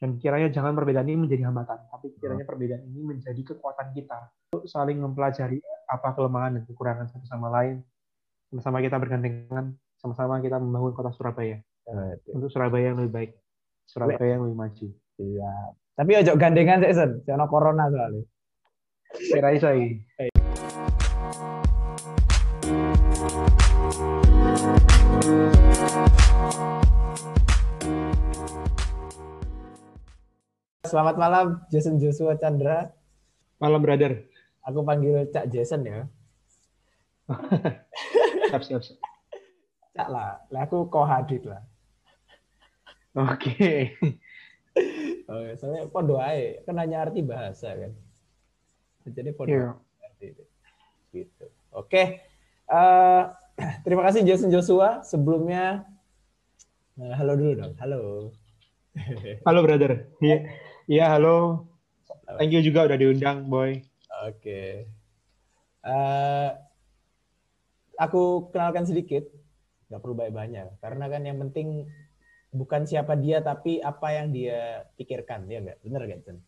Dan kiranya jangan perbedaan ini menjadi hambatan, tapi kiranya perbedaan ini menjadi kekuatan kita untuk saling mempelajari apa kelemahan dan kekurangan satu sama lain. Sama-sama kita bergandengan, sama-sama kita membangun kota Surabaya. Untuk Surabaya yang lebih baik, Surabaya yang lebih maju. Iya. Tapi ojo gandengan sih, Sen. Soalnya corona soalnya. Kira saya. Selamat malam, Jason Joshua Chandra. Malam, brother. Aku panggil Cak Jason ya. siap, siap, siap. Cak lah, lah aku kohadit lah. Oke. Okay. Oh, soalnya podo ae, kan hanya arti bahasa kan. Jadi podo yeah. arti gitu. Oke. Uh, terima kasih Jason Joshua. Sebelumnya uh, halo dulu dong. Halo. Halo brother. Iya, ya, halo. Thank you juga udah diundang, boy. Oke. Okay. Uh, aku kenalkan sedikit, nggak perlu banyak-banyak, karena kan yang penting bukan siapa dia tapi apa yang dia pikirkan, ya nggak? Bener gak, Jen?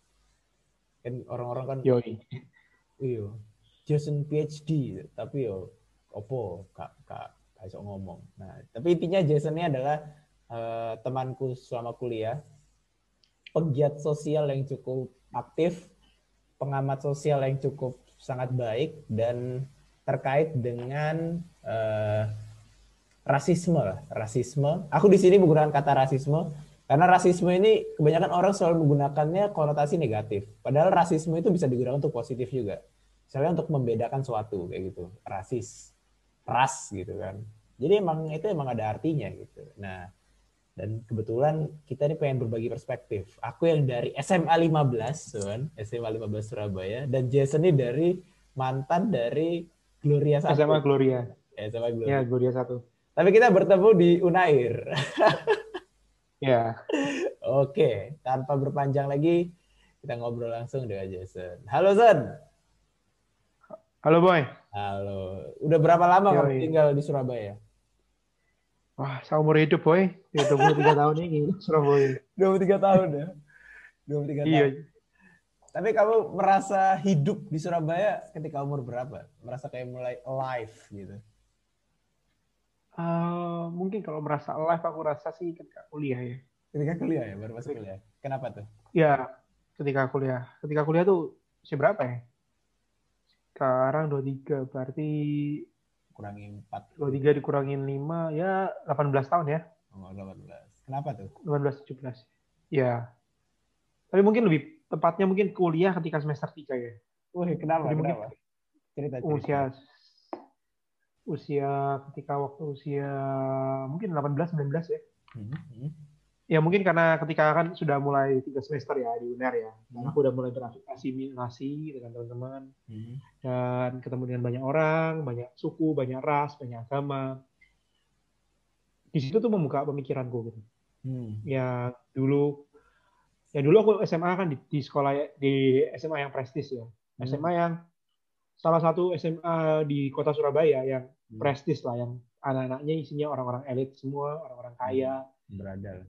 Kan orang-orang kan, Yoi. iyo, Jason PhD, tapi yo, opo, kak, kak, kak ngomong. Nah, tapi intinya Jason ini adalah uh, temanku selama kuliah, pegiat sosial yang cukup aktif, pengamat sosial yang cukup sangat baik, dan terkait dengan uh, rasisme lah, rasisme. Aku di sini menggunakan kata rasisme karena rasisme ini kebanyakan orang selalu menggunakannya konotasi negatif. Padahal rasisme itu bisa digunakan untuk positif juga. Misalnya untuk membedakan suatu kayak gitu, rasis, ras gitu kan. Jadi emang itu emang ada artinya gitu. Nah, dan kebetulan kita ini pengen berbagi perspektif. Aku yang dari SMA 15, kan? SMA 15 Surabaya dan Jason ini dari mantan dari Gloria 1. SMA Gloria. SMA Gloria. Ya, Gloria 1. Tapi kita bertemu di Unair. ya. Oke, tanpa berpanjang lagi, kita ngobrol langsung dengan Jason. Halo, Son. Halo, Boy. Halo. Udah berapa lama kamu tinggal di Surabaya? Wah, seumur hidup, Boy. 23 tahun ini Surabaya. 23 tahun ya? 23 iya. tahun. Tapi kamu merasa hidup di Surabaya ketika umur berapa? Merasa kayak mulai alive gitu? Uh, mungkin kalau merasa alive aku rasa sih ketika kuliah ya. Ketika kuliah ya, baru masuk kuliah. Kenapa tuh? Ya, ketika kuliah. Ketika kuliah tuh si berapa ya? Sekarang 23, berarti kurangin 4. 23 dikurangin 5, ya 18 tahun ya. Oh, 18. Kenapa tuh? 18, 17. Ya. Tapi mungkin lebih tepatnya mungkin kuliah ketika semester 3 ya. Wih, kenapa? Jadi kenapa? Cerita, cerita. Usia usia ketika waktu usia mungkin 18 19 ya. Hmm. Ya mungkin karena ketika kan sudah mulai tiga semester ya di UNER ya. Dan aku udah mulai berasimilasi dengan teman-teman. Hmm. Dan ketemu dengan banyak orang, banyak suku, banyak ras, banyak agama. Di situ tuh membuka pemikiranku gitu. Hmm. Ya dulu ya dulu aku SMA kan di, di sekolah di SMA yang prestis ya. Hmm. SMA yang salah satu SMA di kota Surabaya yang hmm. prestis lah, yang anak-anaknya isinya orang-orang elit semua, orang-orang kaya. Beradal.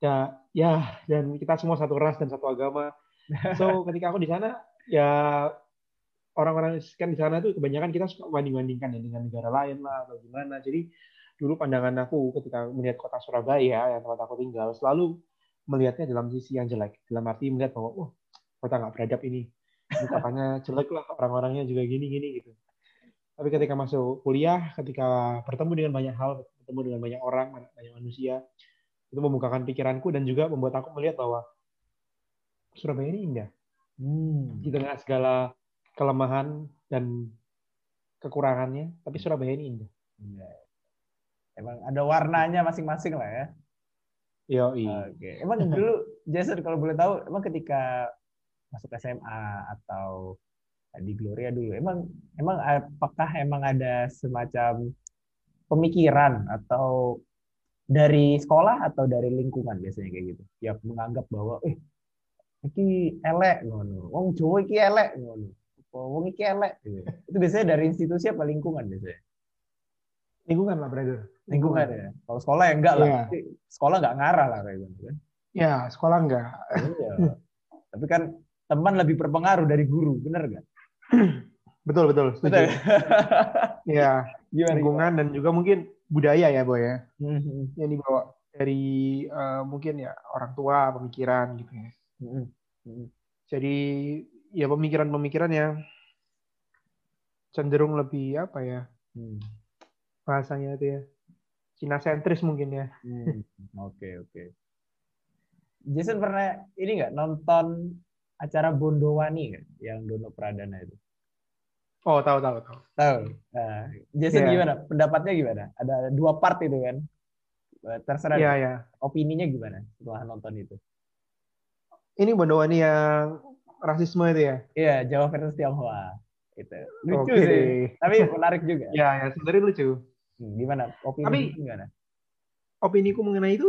Ya, ya, dan kita semua satu ras dan satu agama. So ketika aku di sana, ya orang-orang kan di sana tuh kebanyakan kita suka banding-bandingkan ya dengan negara lain lah atau gimana. Jadi dulu pandangan aku ketika melihat kota Surabaya yang tempat aku tinggal selalu melihatnya dalam sisi yang jelek. Dalam arti melihat bahwa, oh kota nggak beradab ini katanya jelek lah orang-orangnya juga gini-gini gitu. Tapi ketika masuk kuliah, ketika bertemu dengan banyak hal, bertemu dengan banyak orang, banyak manusia, itu membukakan pikiranku dan juga membuat aku melihat bahwa Surabaya ini indah. Hmm. Di tengah segala kelemahan dan kekurangannya, tapi Surabaya ini indah. Iya. Emang ada warnanya masing-masing lah ya. Yo, iya. Oke. Emang dulu Jason kalau boleh tahu, emang ketika masuk SMA atau di Gloria dulu. Emang emang apakah emang ada semacam pemikiran atau dari sekolah atau dari lingkungan biasanya kayak gitu. Yang menganggap bahwa eh iki elek ngono. Wong Jawa iki elek ngono. Wong iki elek. Gitu. Itu biasanya dari institusi apa lingkungan biasanya? Lingkungan lah, brother. Lingkungan, lingkungan ya. Kalau sekolah ya enggak lah. Yeah. Sekolah enggak ngarah lah kayak gitu kan. Ya, sekolah enggak. Iya. Tapi kan teman lebih berpengaruh dari guru, bener nggak? betul, betul. Setuju. Betul. Ya, Gimana? lingkungan dan juga mungkin budaya ya, Boy ya. gimana? Yang dibawa dari eh, mungkin ya orang tua, pemikiran gitu ya. Hmm, hmm, Jadi ya pemikiran-pemikiran yang cenderung lebih apa ya hmm, bahasanya itu ya Cina sentris mungkin ya. hmm. Oke oke. Jason pernah ini nggak nonton acara Bondowani nggak yang Dono Pradana itu? Oh tahu tahu tahu. Tahu. Nah, Jason Iya. gimana? Pendapatnya gimana? Ada dua part itu kan? Eh, Terserah Iya ya. opininya gimana setelah nonton itu? Ini Bondowani yang rasisme itu ya. Iya, Jawa versus Tionghoa. Itu lucu Oke sih, tapi menarik juga. Ya ya sebenarnya lucu. Hmm, Gimana? Opini Tapi- gimana? Opiniku mengenai itu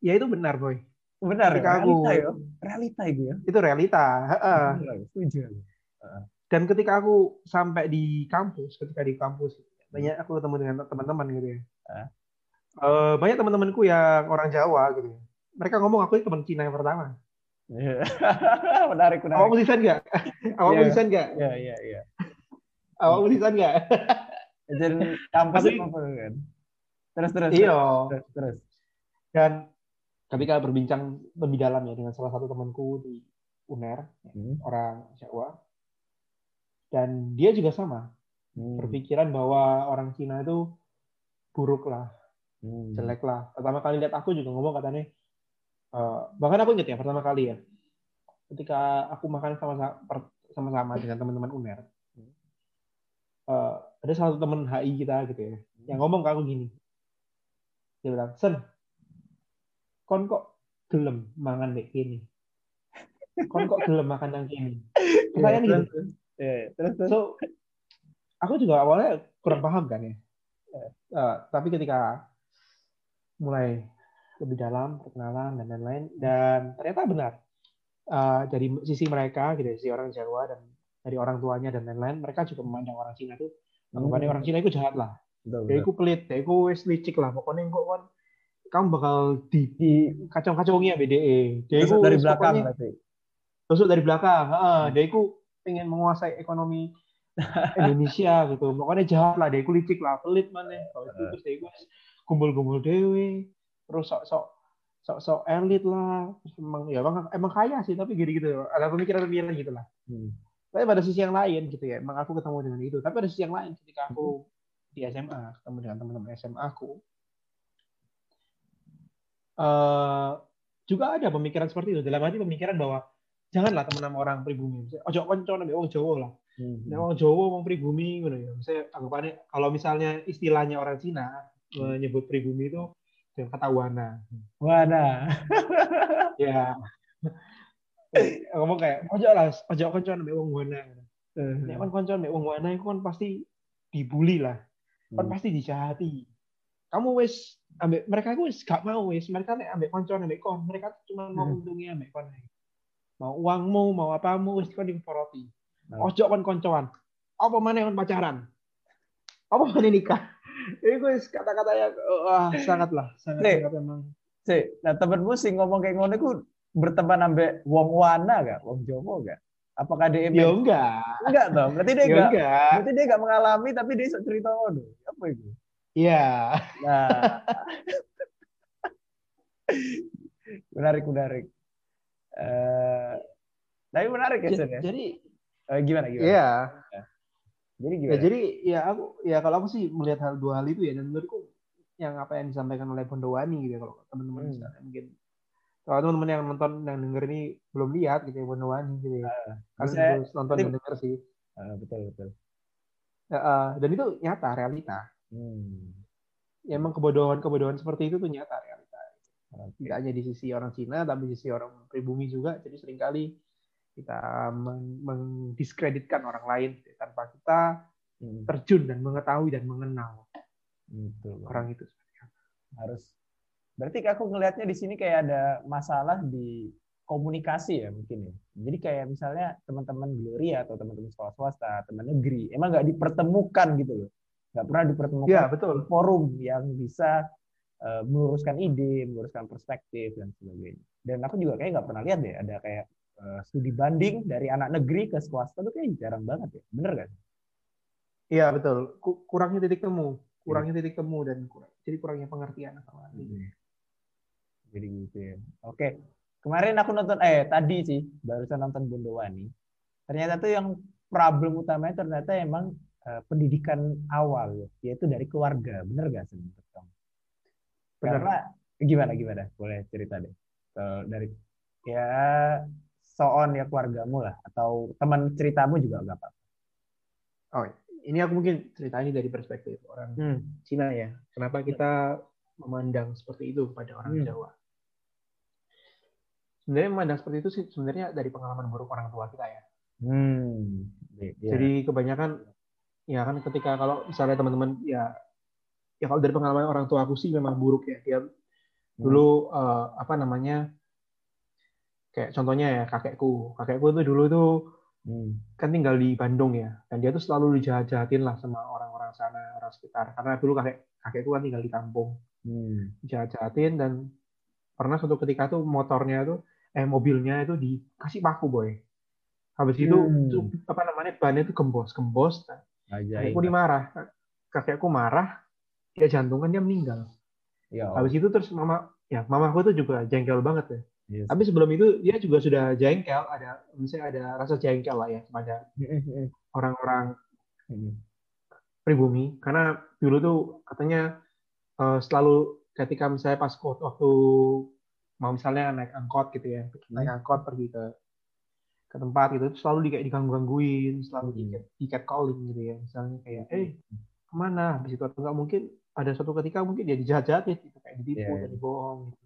ya itu benar boy. Benar, ketika realita aku- ya. Realita itu ya. Itu realita. Heeh. Benar, Setuju. aku. Dan ketika aku sampai di kampus, ketika di kampus banyak aku ketemu dengan teman-teman gitu ya. Eh, banyak teman-temanku yang orang Jawa gitu. ya. Mereka ngomong aku ini teman Cina yang pertama. Iya. menarik, menarik. Awak musisan nggak? Awak Iya. musisan nggak? Iya, iya, iya. Awak musisan nggak? Jadi kampus apa kan? Terus, terus. Iya. Terus, terus. Dan ketika berbincang lebih dalam ya dengan salah satu temanku di UNER, Hmm. orang Jawa, dan dia juga sama Hmm. berpikiran bahwa orang Cina itu buruk lah, Hmm. jelek lah. Pertama kali lihat aku juga ngomong katanya, eh, bahkan aku inget ya pertama kali ya, ketika aku makan sama sama-sama dengan teman-teman UNER, eh, ada salah satu teman HI kita gitu ya, yang ngomong ke aku gini, dia bilang, Sen, kon kok gelem mangan kayak gini, kon kok gelem makan yang gini. Pertanyaan Iya, gitu. Terus, Iya, terus, terus. So, aku juga awalnya kurang paham kan ya. Eh, tapi ketika mulai lebih dalam perkenalan dan lain-lain dan ternyata benar Eh, dari sisi mereka, gitu, sisi orang Jawa dan dari orang tuanya dan lain-lain, mereka juga memandang orang Cina itu anggapannya Hmm. orang Cina itu jahat lah. Betul. itu pelit, dia itu wes licik lah. Pokoknya kok kan kamu bakal di Di kacau-kacaunya BDE. Dia itu dari belakang berarti. tusuk dari belakang. Heeh, dia itu pengen menguasai ekonomi Indonesia gitu. Makanya jahat lah, dia licik lah, pelit mana. Kalau itu terus dia kumpul-kumpul dewe, terus sok-sok sok-sok elit lah. Terus emang ya emang, emang kaya sih, tapi gitu-gitu. Ada pemikiran-pemikiran gitu lah. Hmm. Tapi pada sisi yang lain gitu ya, emang aku ketemu dengan itu. Tapi pada sisi yang lain ketika aku di SMA, ketemu dengan teman-teman SMA aku, eh juga ada pemikiran seperti itu. Dalam arti pemikiran bahwa janganlah teman sama orang pribumi. Ojo konco nabi wong Jawa lah. Hmm. Nek wong Jawa wong pribumi ngono ya. Misalnya anggapannya kalau misalnya istilahnya orang Cina menyebut pribumi itu dengan kata wana. Mana? Ya. ngomong kayak ojo lah, ojo konco nabi wong wana. Nek kan konco nabi wong wana itu kan pasti dibully lah. Kan Hmm. pasti dijahati. Kamu wis ambek mereka itu wis gak mau wis mereka nek ambek konco ambek kon mereka cuma mau Hmm. untungnya ambek kon. Mau uangmu mau apamu wis kon diporoti Hmm. ojo kon koncoan apa mana kon pacaran apa mana nikah ini gue kata-kata yang wah sangat lah sangat sangat memang Sik, nah temenmu sing ngomong kayak ngono iku berteman ambek wong wana gak? Wong Jawa gak? Apakah dia ya enggak enggak toh? Berarti dia ya enggak. enggak Berarti dia enggak mengalami tapi dia cerita ngono. Apa itu? iya Nah. menarik, menarik. Eh, tapi menarik ya, ya? jadi Eh, gimana, gimana? iya Jadi ya gimana? jadi ya aku ya kalau aku sih melihat hal dua hal itu ya dan menurutku yang apa yang disampaikan oleh Bondowani gitu ya kalau teman-teman Hmm. misalnya mungkin kalau teman-teman yang nonton yang denger ini belum lihat gitu ya Bondowani gitu ya kalian bisa- harus nonton dan denger sih Ah, betul, betul. Ya, eh, dan itu nyata realita Hmm. ya, emang kebodohan-kebodohan seperti itu tuh nyata Oke. Tidak hanya di sisi orang Cina tapi di sisi orang pribumi juga. Jadi sering kali kita mendiskreditkan orang lain tanpa kita Hmm. terjun dan mengetahui dan mengenal Betul. orang itu. Harus. Berarti aku ngelihatnya di sini kayak ada masalah di komunikasi ya mungkin ya. Jadi kayak misalnya teman-teman Gloria atau teman-teman sekolah swasta teman negeri emang nggak dipertemukan gitu loh. Nggak pernah dipertemukan ya betul. forum yang bisa eh, meluruskan ide meluruskan perspektif dan sebagainya. Dan aku juga kayak nggak pernah lihat deh ada kayak uh, studi banding dari anak negeri ke swasta tuh kayak jarang banget ya. Bener gak iya betul. Kurangnya titik temu. Kurangnya iya. titik temu dan kurang, jadi kurangnya pengertian sama hmm. jadi gitu ya. Oke. Kemarin aku nonton eh tadi sih barusan nonton Bondowani ternyata tuh yang problem utamanya ternyata emang uh, pendidikan awal yaitu dari keluarga. Bener gak sih karena gimana gimana boleh cerita deh dari ya soon ya keluargamu lah atau teman ceritamu juga nggak apa-apa. Oh, ini aku mungkin cerita ini dari perspektif orang hmm. Cina ya. Kenapa kita memandang seperti itu pada orang hmm. Jawa? Sebenarnya memandang seperti itu sih sebenarnya dari pengalaman buruk orang tua kita ya. Hmm. Yeah. Jadi kebanyakan ya kan ketika kalau misalnya teman-teman ya ya kalau dari pengalaman orang tua aku sih memang buruk ya. Dia dulu uh, apa namanya kayak contohnya ya kakekku kakekku itu dulu tuh hmm. kan tinggal di Bandung ya dan dia tuh selalu dijahat-jahatin lah sama orang-orang sana orang sekitar karena dulu kakek kakekku kan tinggal di kampung hmm. jahat-jahatin dan pernah suatu ketika tuh motornya tuh eh mobilnya itu dikasih paku boy habis itu hmm. apa namanya bannya itu gembos gembos nah, kakekku dimarah kakekku marah dia jantung kan dia meninggal Ya, Habis itu terus mama ya mamaku tuh juga jengkel banget ya. Yes. Tapi sebelum itu dia juga sudah jengkel, ada misalnya ada rasa jengkel lah ya pada orang-orang pribumi karena dulu tuh katanya uh, selalu ketika misalnya pas waktu mau misalnya naik angkot gitu ya, naik angkot pergi ke ke tempat gitu selalu di kayak diganggu-gangguin, selalu di, di calling gitu ya. Misalnya kayak eh ke mana? Habis itu atau enggak mungkin ada suatu ketika mungkin dia dijahat-jahatin gitu kayak ditipu yeah. dan dibohong gitu.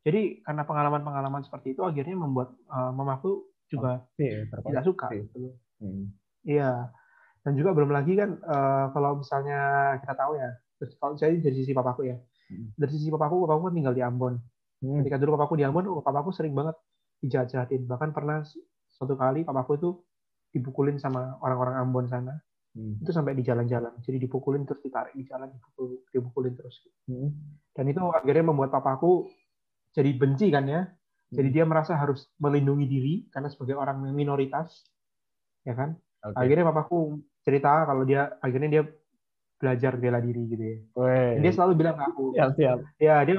Jadi karena pengalaman-pengalaman seperti itu akhirnya membuat uh, mamaku juga oh, yeah, tidak suka gitu. Hmm. Iya. Dan juga belum lagi kan uh, kalau misalnya kita tahu ya, kalau saya dari sisi papaku ya. Hmm. Dari sisi papaku, papaku kan tinggal di Ambon. Hmm. Ketika dulu papaku di Ambon, oh, papaku sering banget dijahat-jahatin. Bahkan pernah suatu kali papaku itu dipukulin sama orang-orang Ambon sana Hmm. Itu sampai di jalan-jalan. Jadi dipukulin terus ditarik di jalan, dipukul, dipukulin terus. Hmm. Dan itu akhirnya membuat papaku jadi benci kan ya. Jadi hmm. dia merasa harus melindungi diri karena sebagai orang minoritas, ya kan. Okay. Akhirnya papaku cerita kalau dia akhirnya dia belajar bela diri gitu ya. Dia selalu bilang ke aku. Siap, siap. Ya dia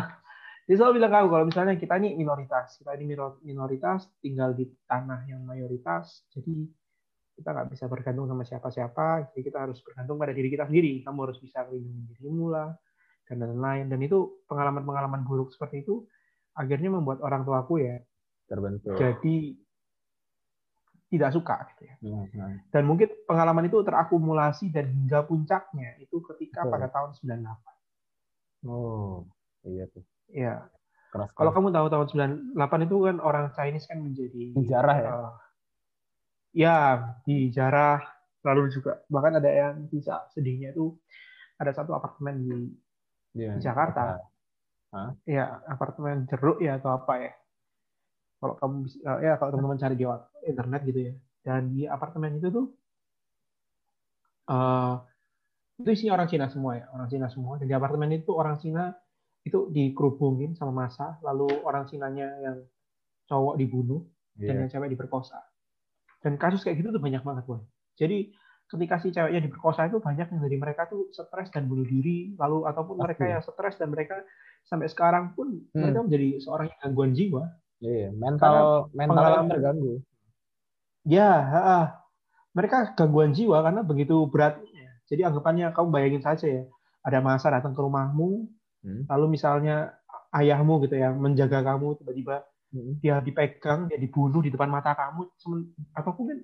dia selalu bilang ke aku kalau misalnya kita ini minoritas, kita ini minoritas tinggal di tanah yang mayoritas, jadi kita nggak bisa bergantung sama siapa-siapa jadi kita harus bergantung pada diri kita sendiri. Kamu harus bisa melindungi dirimu lah dan lain-lain. Dan itu pengalaman-pengalaman buruk seperti itu akhirnya membuat orang tuaku ya terbentuk. jadi tidak suka gitu ya. Hmm, hmm. dan mungkin pengalaman itu terakumulasi dan hingga puncaknya itu ketika Betul. pada tahun 98 oh iya tuh. Iya. Kalau kamu tahu tahun 98 itu kan orang Chinese kan menjadi sejarah ya? uh, ya di jarah lalu juga bahkan ada yang bisa sedihnya itu ada satu apartemen di, di Jakarta Hah? ya apartemen jeruk ya atau apa ya kalau kamu bisa ya kalau teman-teman cari di internet gitu ya dan di apartemen itu tuh uh, itu isinya orang Cina semua ya orang Cina semua dan di apartemen itu orang Cina itu dikerubungin sama masa lalu orang Cinanya yang cowok dibunuh yeah. dan iya. yang cewek diperkosa dan kasus kayak gitu tuh banyak banget, boy. Jadi ketika si ceweknya diperkosa itu banyak yang dari mereka tuh stres dan bunuh diri, lalu ataupun Pasti. mereka yang stres dan mereka sampai sekarang pun hmm. mereka menjadi seorang yang gangguan jiwa. Iya, mental mental terganggu. Ya, ha, mereka gangguan jiwa karena begitu beratnya. Jadi anggapannya kamu bayangin saja ya, ada masa datang ke rumahmu, hmm. lalu misalnya ayahmu gitu ya menjaga kamu tiba-tiba Hmm. dia dipegang, dia dibunuh di depan mata kamu, apa pun kan,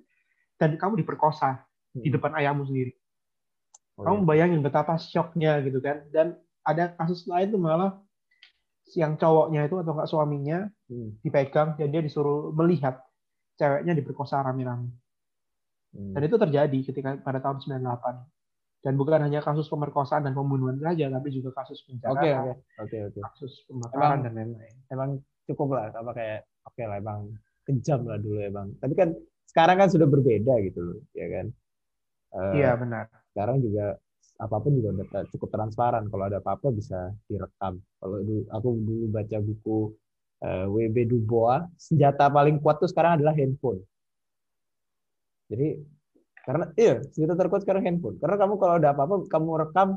dan kamu diperkosa di hmm. depan ayahmu sendiri. Oh, kamu iya. bayangin betapa shocknya gitu kan. Dan ada kasus lain tuh malah yang cowoknya itu atau enggak suaminya hmm. dipegang dan dia disuruh melihat ceweknya diperkosa rame-rame. Hmm. Dan itu terjadi ketika pada tahun 98. Dan bukan hanya kasus pemerkosaan dan pembunuhan saja, tapi juga kasus penjara, okay, okay. Okay, okay. kasus pembakaran dan lain-lain. Emang cukup lah apa kayak oke okay lah bang kejam lah dulu ya bang tapi kan sekarang kan sudah berbeda gitu loh ya kan uh, iya benar sekarang juga apa pun juga udah cukup transparan kalau ada apa-apa bisa direkam kalau dulu aku dulu baca buku uh, WB Dubois, senjata paling kuat tuh sekarang adalah handphone. Jadi karena iya senjata terkuat sekarang handphone. Karena kamu kalau ada apa-apa kamu rekam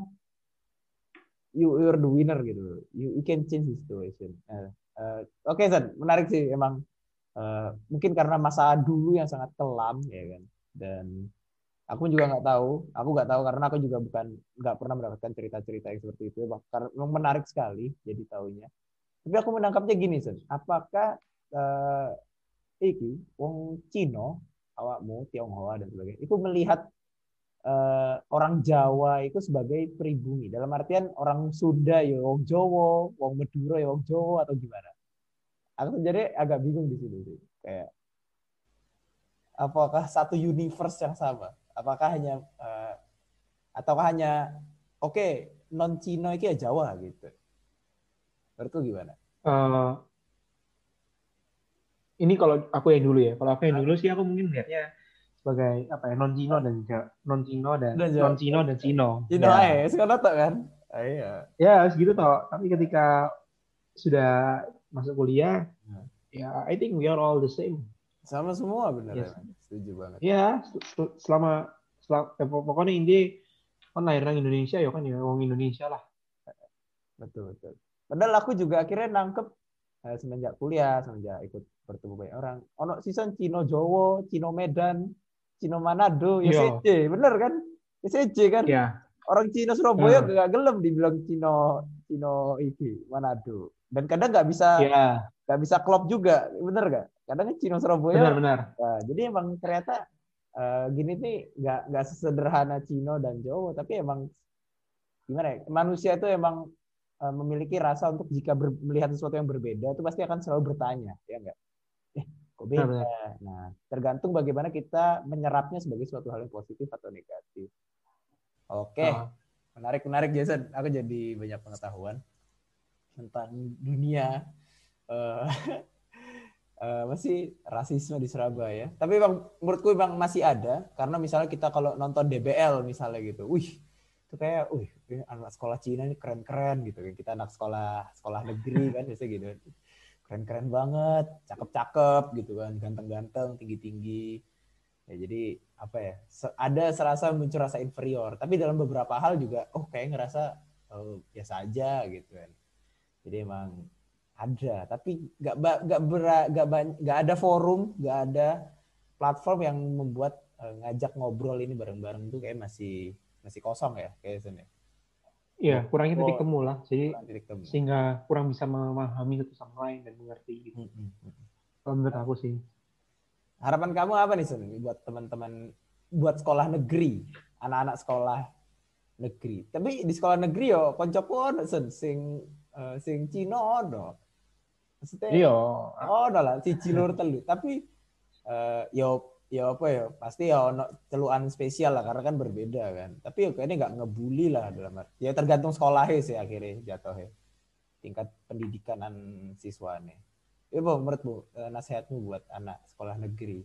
you you're the winner gitu. You, you can change the situation. Uh, uh, Oke, okay, San, menarik sih emang. Uh, mungkin karena masa dulu yang sangat kelam ya kan. Dan aku juga nggak tahu. Aku nggak tahu karena aku juga bukan nggak pernah mendapatkan cerita-cerita yang seperti itu. Karena memang menarik sekali jadi tahunya. Tapi aku menangkapnya gini, Sen. Apakah uh, iki wong Cino awakmu Tionghoa dan sebagainya itu melihat uh, orang Jawa itu sebagai pribumi dalam artian orang Sunda ya wong Jawa, wong Madura ya wong Jawa atau gimana? Aku jadi agak bingung di situ sih. Kayak apakah satu universe yang sama? Apakah hanya uh, ataukah hanya oke okay, non Cina itu ya Jawa gitu? Menurutku gimana? Uh, ini kalau aku yang dulu ya. Kalau aku yang dulu sih aku mungkin lihatnya sebagai apa ya non Cino dan non Cino dan, non Cino dan Cino. Cino ya. sekarang tak kan? Ah, iya. Ya segitu toh. Tapi ketika sudah masuk kuliah, hmm. ya I think we are all the same. Sama semua benar yes. ya. Setuju banget. Ya selama, selama ya, pokoknya ini kan lahir Indonesia ya kan ya orang Indonesia lah. Betul betul. Padahal aku juga akhirnya nangkep eh, semenjak kuliah, semenjak ikut bertemu banyak orang. Ono season Cino Jowo, Cino Medan, Cino Manado, SCJ, bener kan? SCJ kan? Ya. Orang Cino Surabaya uh. gak gelem dibilang Cino Cino iki Manado. Dan kadang nggak bisa ya. nggak bisa klop juga, bener gak? Kadang Cino Surabaya. Benar benar. Nah, jadi emang ternyata uh, gini nih nggak nggak sesederhana Cino dan Jawa, tapi emang gimana ya? Manusia itu emang uh, memiliki rasa untuk jika ber, melihat sesuatu yang berbeda itu pasti akan selalu bertanya, ya enggak? Kok beda. Nah, tergantung bagaimana kita menyerapnya sebagai suatu hal yang positif atau negatif. Oke, oh. menarik menarik Jason. Aku jadi banyak pengetahuan tentang dunia uh, uh, masih rasisme di Surabaya. Tapi bang, menurutku bang masih ada karena misalnya kita kalau nonton DBL misalnya gitu, wih itu kayak, wih anak sekolah Cina ini keren-keren gitu kan. Kita anak sekolah sekolah negeri kan biasa gitu keren-keren banget, cakep-cakep gitu kan, ganteng-ganteng, tinggi-tinggi. Ya jadi apa ya? Ada serasa muncul rasa inferior, tapi dalam beberapa hal juga oh kayak ngerasa oh, biasa aja gitu kan. Jadi emang ada, tapi nggak nggak nggak nggak ada forum, nggak ada platform yang membuat uh, ngajak ngobrol ini bareng-bareng tuh kayak masih masih kosong ya kayak sini. Iya, kurangnya titik temu lah. Jadi temu. sehingga kurang bisa memahami satu sama lain dan mengerti gitu. Hmm, hmm, hmm. Kalau menurut aku sih. Harapan kamu apa nih Sun buat teman-teman buat sekolah negeri, anak-anak sekolah negeri. Tapi di sekolah negeri yo koncoku ono Sun sing uh, sing Cina ono. Maksudnya Iya. Oh, lah si cilur telu. Tapi uh, yo ya apa ya pasti ya ono celuan spesial lah karena kan berbeda kan. Tapi ya kayaknya nggak ngebully lah dalam arti. Ya tergantung sekolahnya sih akhirnya jatuhnya. Tingkat pendidikanan siswanya. Ya bu menurut bu eh, nasihatmu buat anak sekolah negeri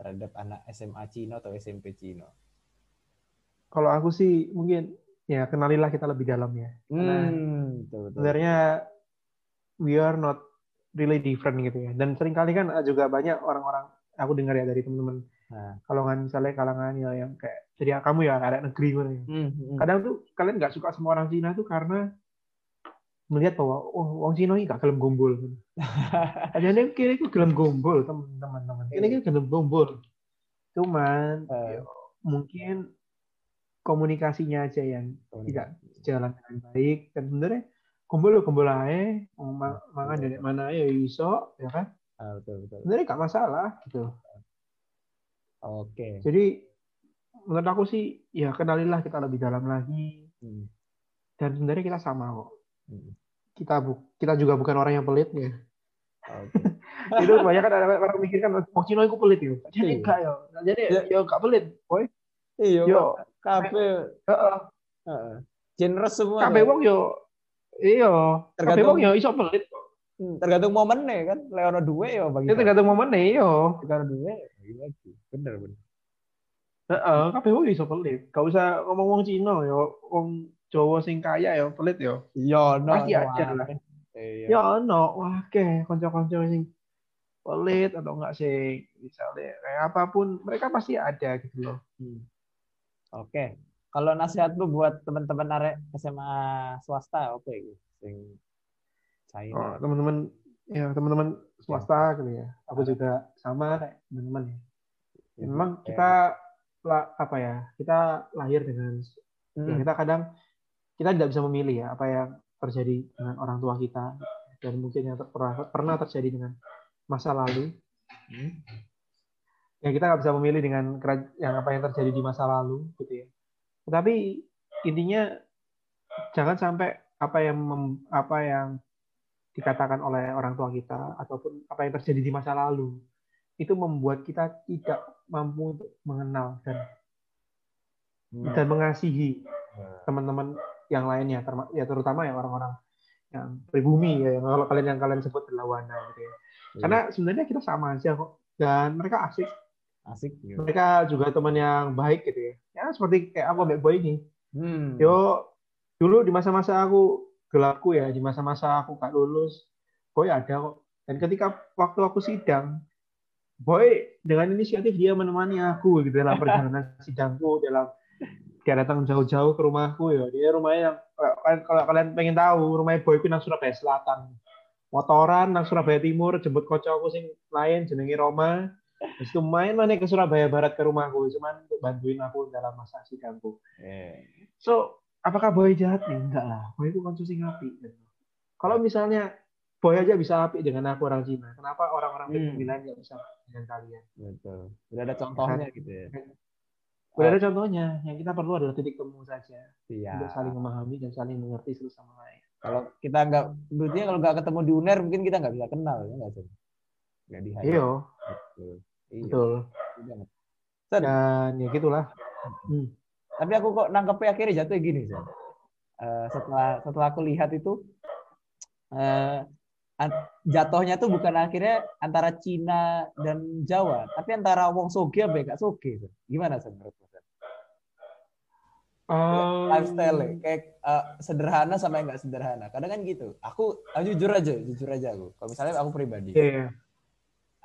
terhadap anak SMA Cina atau SMP Cina? Kalau aku sih mungkin ya kenalilah kita lebih dalam ya. Karena hmm, sebenarnya we are not really different gitu ya. Dan sering kali kan juga banyak orang-orang aku dengar ya dari teman-teman nah. kalangan misalnya kalangan ya yang kayak jadi kamu ya ada negeri gitu. Hmm, hmm. Kadang tuh kalian nggak suka sama orang Cina tuh karena melihat bahwa oh orang Cina ini gak gelem gombol. Ada yang kira itu gelem gombol teman-teman. Ini kan gelem gombol. Cuman uh. ya, mungkin komunikasinya aja yang tidak jalan dengan baik dan sebenarnya kumpul kumpul aja mau makan dari mana ya iso ya kan Ah, betul betul. Sebenarnya nggak masalah gitu. Oke. Okay. Jadi menurut aku sih ya kenalilah kita lebih dalam lagi. Hmm. Dan sebenarnya kita sama kok. Hmm. Kita bu kita juga bukan orang yang pelit ya. Okay. itu banyak kan ada orang mikir kan oh Cino itu pelit ya. Jadi iya. enggak ya. Jadi ya, ya enggak pelit, boy. Iya, yo kafe. Heeh. Heeh. Generous semua. Kafe wong yo iya. Kafe wong yo iso pelit kok. Tergantung momen nih kan Leono dua ya bagi itu tergantung momen nih yo tergantung dua lagi bener bener Heeh, kabeh wong iso pelit. Gak usah ngomong wong Cina yo, wong Jawa sing kaya yo pelit yo. Iya, no, Pasti no, aja lah. Iya. Ya ono, wah ke konco-konco sing pelit atau enggak sih misalnya kayak apa pun mereka pasti ada gitu loh. Hmm. Oke. Kalau nasihat lu buat teman-teman arek SMA swasta oke okay. sing China. Oh, teman-teman ya teman-teman swasta gitu ya. Aku juga sama kayak teman-teman ya. Ya, Memang Oke. kita lah apa ya? Kita lahir dengan ya Hmm. kita kadang kita tidak bisa memilih ya apa yang terjadi dengan orang tua kita dan mungkin yang ter- pernah terjadi dengan masa lalu. Hmm. Ya kita nggak bisa memilih dengan yang apa yang terjadi di masa lalu gitu ya. Tetapi intinya jangan sampai apa yang mem- apa yang dikatakan oleh orang tua kita ataupun apa yang terjadi di masa lalu itu membuat kita tidak mampu untuk mengenal dan Hmm. dan mengasihi teman-teman yang lainnya ya terutama ya orang-orang yang pribumi ya yang kalau kalian yang kalian sebut berlawanan gitu ya. Iya. Karena sebenarnya kita sama aja kok dan mereka asik, asik gitu. mereka juga teman yang baik gitu ya. Ya seperti kayak aku Mbak Boy ini. Hmm. Yo dulu di masa-masa aku gelapku ya, di masa-masa aku gak lulus, Boy ada kok. Dan ketika waktu aku sidang, Boy dengan inisiatif dia menemani aku gitu dalam perjalanan sidangku dalam dia datang jauh-jauh ke rumahku ya. Dia rumahnya yang kalau kalian- pengen tahu, rumahnya Boy nang Surabaya Selatan. Motoran nang Surabaya Timur, jemput kocokku sing lain jenenge Roma. Terus itu main mana ke Surabaya Barat ke rumahku, cuman untuk bantuin aku dalam masa sidangku. Eh. So, apakah Boy jahat nih? Enggak lah. Boy itu kan sing api. Kalau misalnya Boy aja bisa api dengan aku orang Cina, kenapa orang-orang Hmm. Lain nggak bisa dengan kalian? Betul. Udah ada contohnya gitu ya. Udah ada contohnya. Yang kita perlu adalah titik temu saja Iya. untuk saling memahami dan saling mengerti satu sama lain. Kalau kita nggak, berarti kalau nggak ketemu di UNER mungkin kita nggak bisa kenal ya nggak sih? Nggak di Iya, Betul. Iya. betul. betul. Sen, Dan ya gitulah. Hmm. Tapi aku kok nangkepnya akhirnya jatuh gini. Eh, setelah setelah aku lihat itu an- jatuhnya tuh bukan akhirnya antara Cina dan Jawa, tapi antara Wong Soge apa gak Soge. Gimana Sen menurut? Um, Lifestyle kayak eh, sederhana sama yang nggak sederhana. Kadang kan gitu. Aku, aku jujur aja, jujur aja aku. Kalau misalnya aku pribadi, Iya, iya.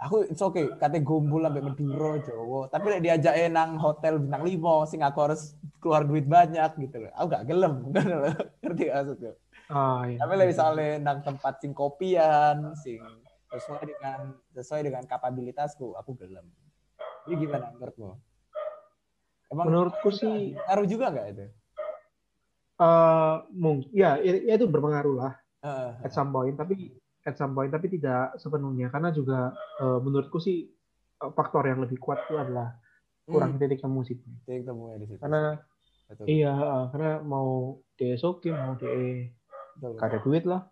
Aku it's okay kate gombol sampai Madura Jawa. Tapi lek diajak nang hotel bintang lima sing aku harus keluar duit banyak gitu loh. Aku gak gelem. Ngerti gak maksudku? Oh, iya. tapi lek misalnya nang tempat sing kopian sing sesuai dengan sesuai dengan kapabilitasku aku gelem. Ini gimana menurutmu? Emang Menurutku sih ngaruh juga nggak itu? Eh mungkin ya, ya itu berpengaruh lah. Heeh. at some point. Tapi at some point tapi tidak sepenuhnya. Karena juga eh, menurutku sih eh, faktor yang lebih kuat itu adalah kurang titik temu sih. Titik temunya di situ. Karena betul. iya karena mau DSOK mau DE gak ada duit lah.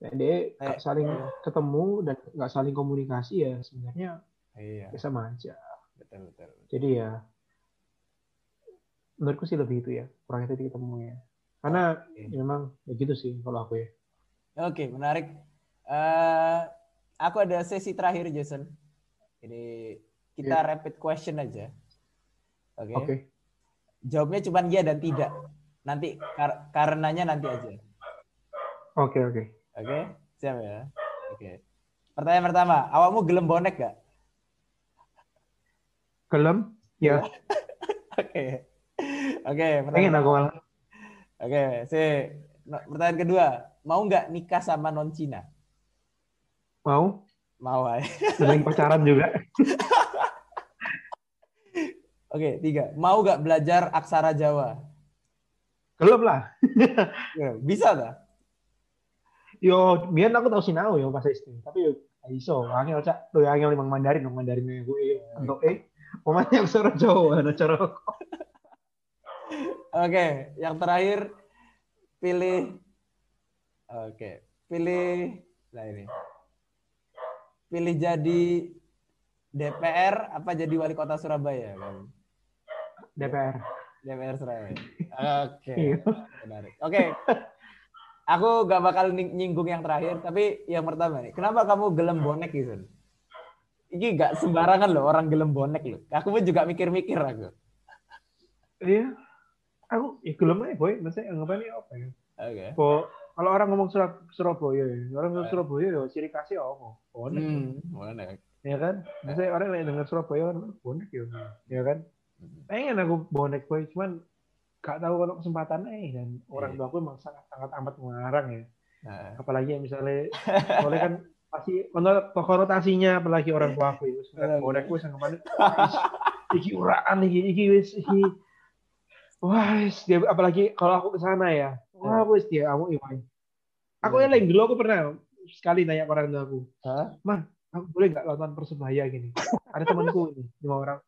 Dan DE gak saling iya. ketemu dan nggak saling komunikasi ya sebenarnya iya. ya sama aja. Betul betul. Jadi ya menurutku sih lebih itu ya kurang titik temunya. Karena Oke. ya memang ya gitu sih kalau aku ya. Oke, menarik. Eh, aku ada sesi terakhir, Jason. Ini kita rapid question aja. Oke. oke Jawabnya cuma ya dan tidak. Nanti kar- karenanya nanti aja. oke oke Oke, siap ya. Oke. Pertanyaan pertama, awakmu gelem bonek gak? gelem ya Oke. Oke, pengen pertanyaan, aku malah oke, si no- pertanyaan kedua, mau nggak nikah sama non Cina? Mau Mau ay. lagi pacaran juga Oke, tiga. Mau nggak belajar aksara Jawa? gelem lah Bisa tak? Yo, biar aku tahu sinau yo pas SD. Tapi yo gak iso, angel cak. Tuh angel limang Mandarin dong Mandarin gue untuk eh. Yang suara Jawa, ada cara Oke, yang terakhir pilih Oke, pilih nah ini. Pilih jadi DPR apa jadi wali kota Surabaya kan? DPR. DPR Surabaya. Oke, Iya. menarik. Oke. Aku gak bakal nyinggung yang terakhir, tapi yang pertama nih, kenapa kamu gelem bonek gitu? Ini gak sembarangan loh orang gelem bonek loh. Aku pun juga mikir-mikir aku. Iya. Aku ya gelem aja boy, maksudnya anggapannya apa ya? Oke. Po kalau orang ngomong Surab Surabaya, ya, orang ngomong Eh. Surabaya ya ciri khasnya apa? Bonek. Hmm, bonek. Ya kan? Biasanya orang yang dengar Surabaya kan bonek ya. Ya kan? Hmm. Pengen aku bonek boy, cuman gak tahu kalau kesempatan eh dan orang Iya. tua aku emang sangat sangat amat mengarang ya. Nah, Apalagi yang misalnya boleh kan pasti menurut konotasinya apalagi orang tua aku ya. Iya. bonek wis ke mana? Iki uraan iki iki wis iki Wah, dia apalagi kalau aku ke sana ya. Wah, wis dia kamu iwan. Aku Iya. eleng dulu aku pernah sekali nanya ke orang tua aku, Hah? aku boleh nggak nonton persebaya gini? Ada temanku ini lima orang,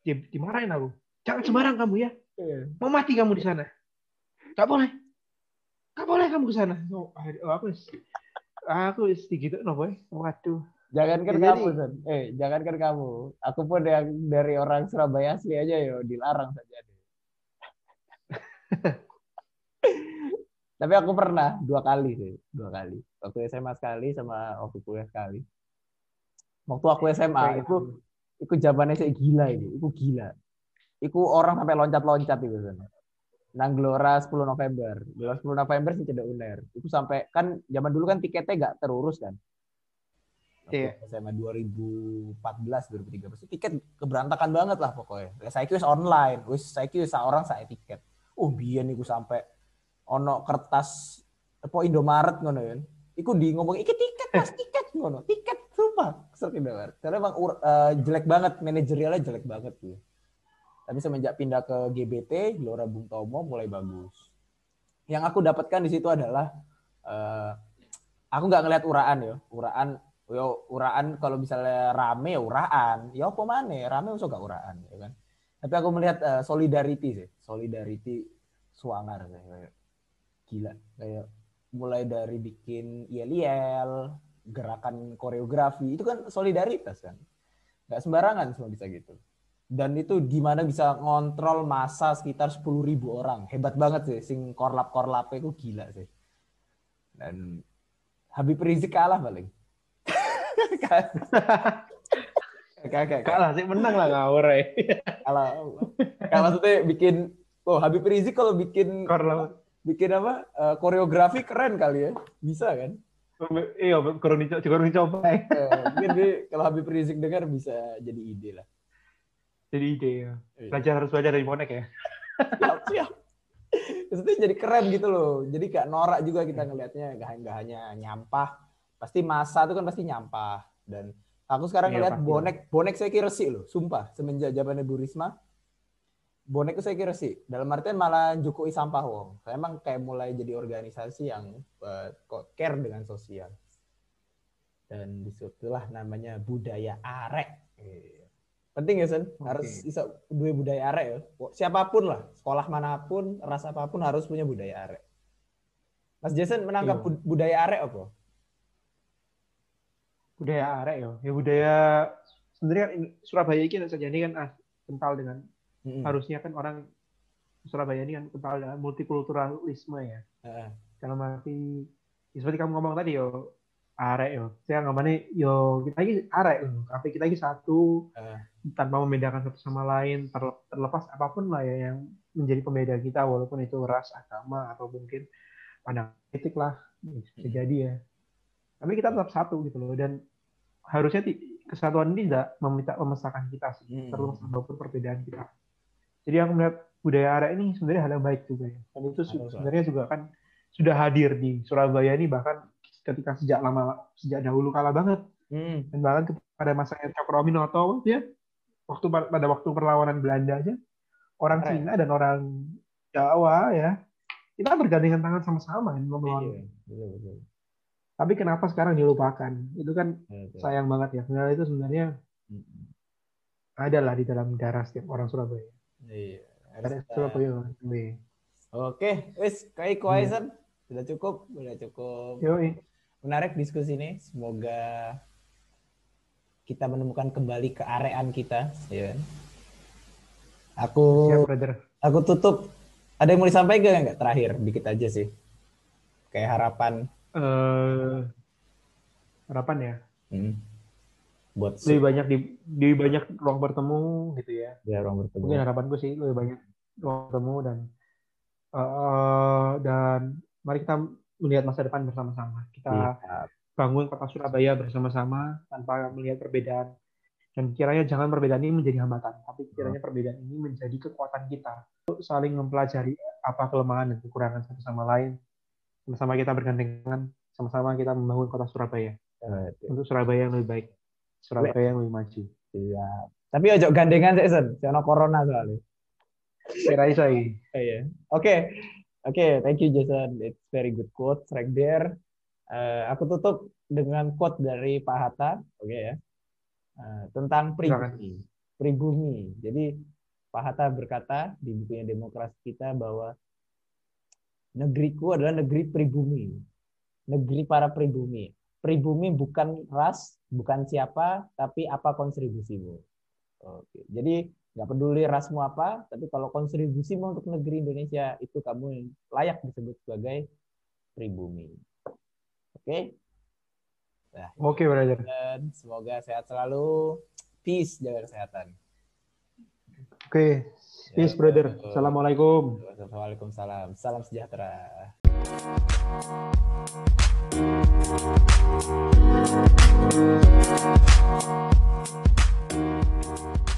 dia dimarahin aku. Jangan sembarang kamu ya, Iya. mau mati kamu di sana. Gak boleh, gak boleh kamu ke sana. Oh, oh, aku aku gitu, no boy. Waduh, Jangankan Ya, kamu, Son. Eh, jangankan kamu. Aku pun yang dari orang Surabaya asli aja yo dilarang saja Tapi aku pernah dua kali sih, dua kali. Waktu SMA sekali sama waktu kuliah sekali. Waktu aku SMA, itu itu zamannya saya gila itu, itu gila. Itu orang sampai loncat-loncat itu Son. Nang Gelora 10 November. Gelora 10 November sih cedek uner. Itu sampai kan zaman dulu kan tiketnya nggak terurus kan. Iya. SMA 2014 2013 tiket keberantakan banget lah pokoknya. Saya kira online, wis saya kira seorang saya tiket. Oh biyen iku sampai ono kertas apa Indomaret ngono ya. Iku di ngomong iki tiket Mas, tiket ngono. Tiket sumpah kesel Indomaret. Karena emang eh, jelek banget manajerialnya jelek banget tuh. Tapi semenjak pindah ke GBT, Gelora Bung Tomo mulai bagus. Yang aku dapatkan di situ adalah eh, aku nggak ngelihat uraan ya. Uraan yo uraan kalau misalnya rame ya uraan. Ya apa mana rame usah gak uraan ya kan. Tapi aku melihat eh, solidarity sih. Solidarity suangar sih. Gila kayak mulai dari bikin yel-yel, gerakan koreografi itu kan solidaritas kan. Nggak sembarangan semua bisa gitu. Dan itu gimana bisa ngontrol masa sekitar 10.000 orang. Hebat banget sih. Sing korlap-korlapnya itu gila sih. Dan Habib Rizik kalah paling. Kagak, kalah sih menang lah ngawur ya. kalah. Kayak maksudnya bikin Oh, Habib Rizik kalau bikin Korla, bikin apa? eh, koreografi keren kali ya. Bisa kan? iya kurang dicoba, kurang dicoba. ya. Mungkin dia, kalau Habib Rizik dengar bisa jadi ide lah. Jadi ide ya. Iya. Belajar harus belajar dari bonek ya. siap siap maksudnya jadi keren gitu loh jadi gak norak juga kita ngelihatnya gak, gak hanya nyampah pasti masa itu kan pasti nyampah dan aku sekarang Iya, bonek bonek saya kira sih loh sumpah semenjak zamannya Bu Risma bonek itu saya kira sih dalam artian malah jukui sampah wong. Saya emang kayak mulai jadi organisasi yang kok care dengan sosial. Dan di situlah namanya budaya arek. Penting ya Sen? Harus bisa dua budaya arek ya. Siapa pun lah sekolah mana pun ras apa pun harus punya budaya arek. Mas Jason menangkap bud- budaya arek apa? Budaya arek ya. Ya budaya sebenarnya kan Surabaya ini kan saja ini kan ah, kental dengan Mm-mm. harusnya kan orang Surabaya ini kan kental dengan multikulturalisme ya. Heeh. Dalam arti ya seperti kamu ngomong tadi yo arek yo. Saya ngomongnya yo kita lagi arek yo. Tapi kita lagi satu Eh. tanpa membedakan satu sama lain terle- terlepas apa pun lah ya yang menjadi pembeda kita walaupun itu ras agama atau mungkin pandangan politik lah bisa jadi ya tapi kita tetap satu gitu loh dan harusnya kesatuan ini tidak meminta memisahkan kita sih Hmm. terlepas apa pun perbedaan kita jadi aku melihat budaya arek ini sebenarnya hal yang baik juga ya dan itu Harus, sebenarnya juga kan sudah hadir di Surabaya ini bahkan ketika sejak lama sejak dahulu kala banget Hmm. dan bahkan pada masanya Cokroaminoto ya waktu pada waktu perlawanan Belanda aja orang Keren. Cina dan orang Jawa ya kita bergandengan tangan sama-sama ini Iya, melawan betul, betul. tapi kenapa sekarang dilupakan itu kan Betul. sayang banget ya sebenarnya itu sebenarnya ada lah di dalam darah setiap orang Surabaya Iya. Harus-. Oke, wis kayak kuaisan sudah cukup, sudah cukup Yoi. menarik diskusi ini. Semoga kita menemukan kembali kearean kita. Ya. Aku siap brother aku tutup. Ada yang mau disampaikan nggak terakhir? Dikit aja sih. Kayak harapan eh harapan ya hmm, buat lebih banyak di, lebih banyak ruang bertemu gitu ya ya orang bertemu. mungkin harapanku sih lebih banyak ruang bertemu dan eh dan mari kita melihat masa depan bersama-sama. Kita Siap. bangun kota Surabaya bersama-sama tanpa melihat perbedaan. Dan kiranya jangan perbedaan ini menjadi hambatan, tapi kiranya perbedaan ini menjadi kekuatan kita untuk saling mempelajari apa kelemahan dan kekurangan satu sama lain. Sama-sama kita bergandengan, sama-sama kita membangun kota Surabaya Eh, untuk Surabaya yang lebih baik, Surabaya yang lebih maju. Siap. Tapi ojo gandengan sih, Sen. Soalnya corona soalnya. Kira saya. Oh, iya. Oke. Oke, thank you Jason. It's very good quote right there. Eh, aku tutup dengan quote dari Pak Hatta, oke ya. Eh, tentang pribumi. Pribumi. Jadi Pak Hatta berkata di bukunya Demokrasi kita bahwa negeriku adalah negeri pribumi. Negeri para pribumi. Pribumi bukan ras, bukan siapa, tapi apa kontribusimu. Oke. Jadi nggak peduli rasmu apa, tapi kalau kontribusimu untuk negeri Indonesia itu kamu yang layak disebut sebagai pribumi. Oke, Oke, brother. dan semoga sehat selalu. Peace, jaga kesehatan. Oke, peace, brother. Assalamualaikum. Waalaikumsalam. Salam sejahtera. Thank you.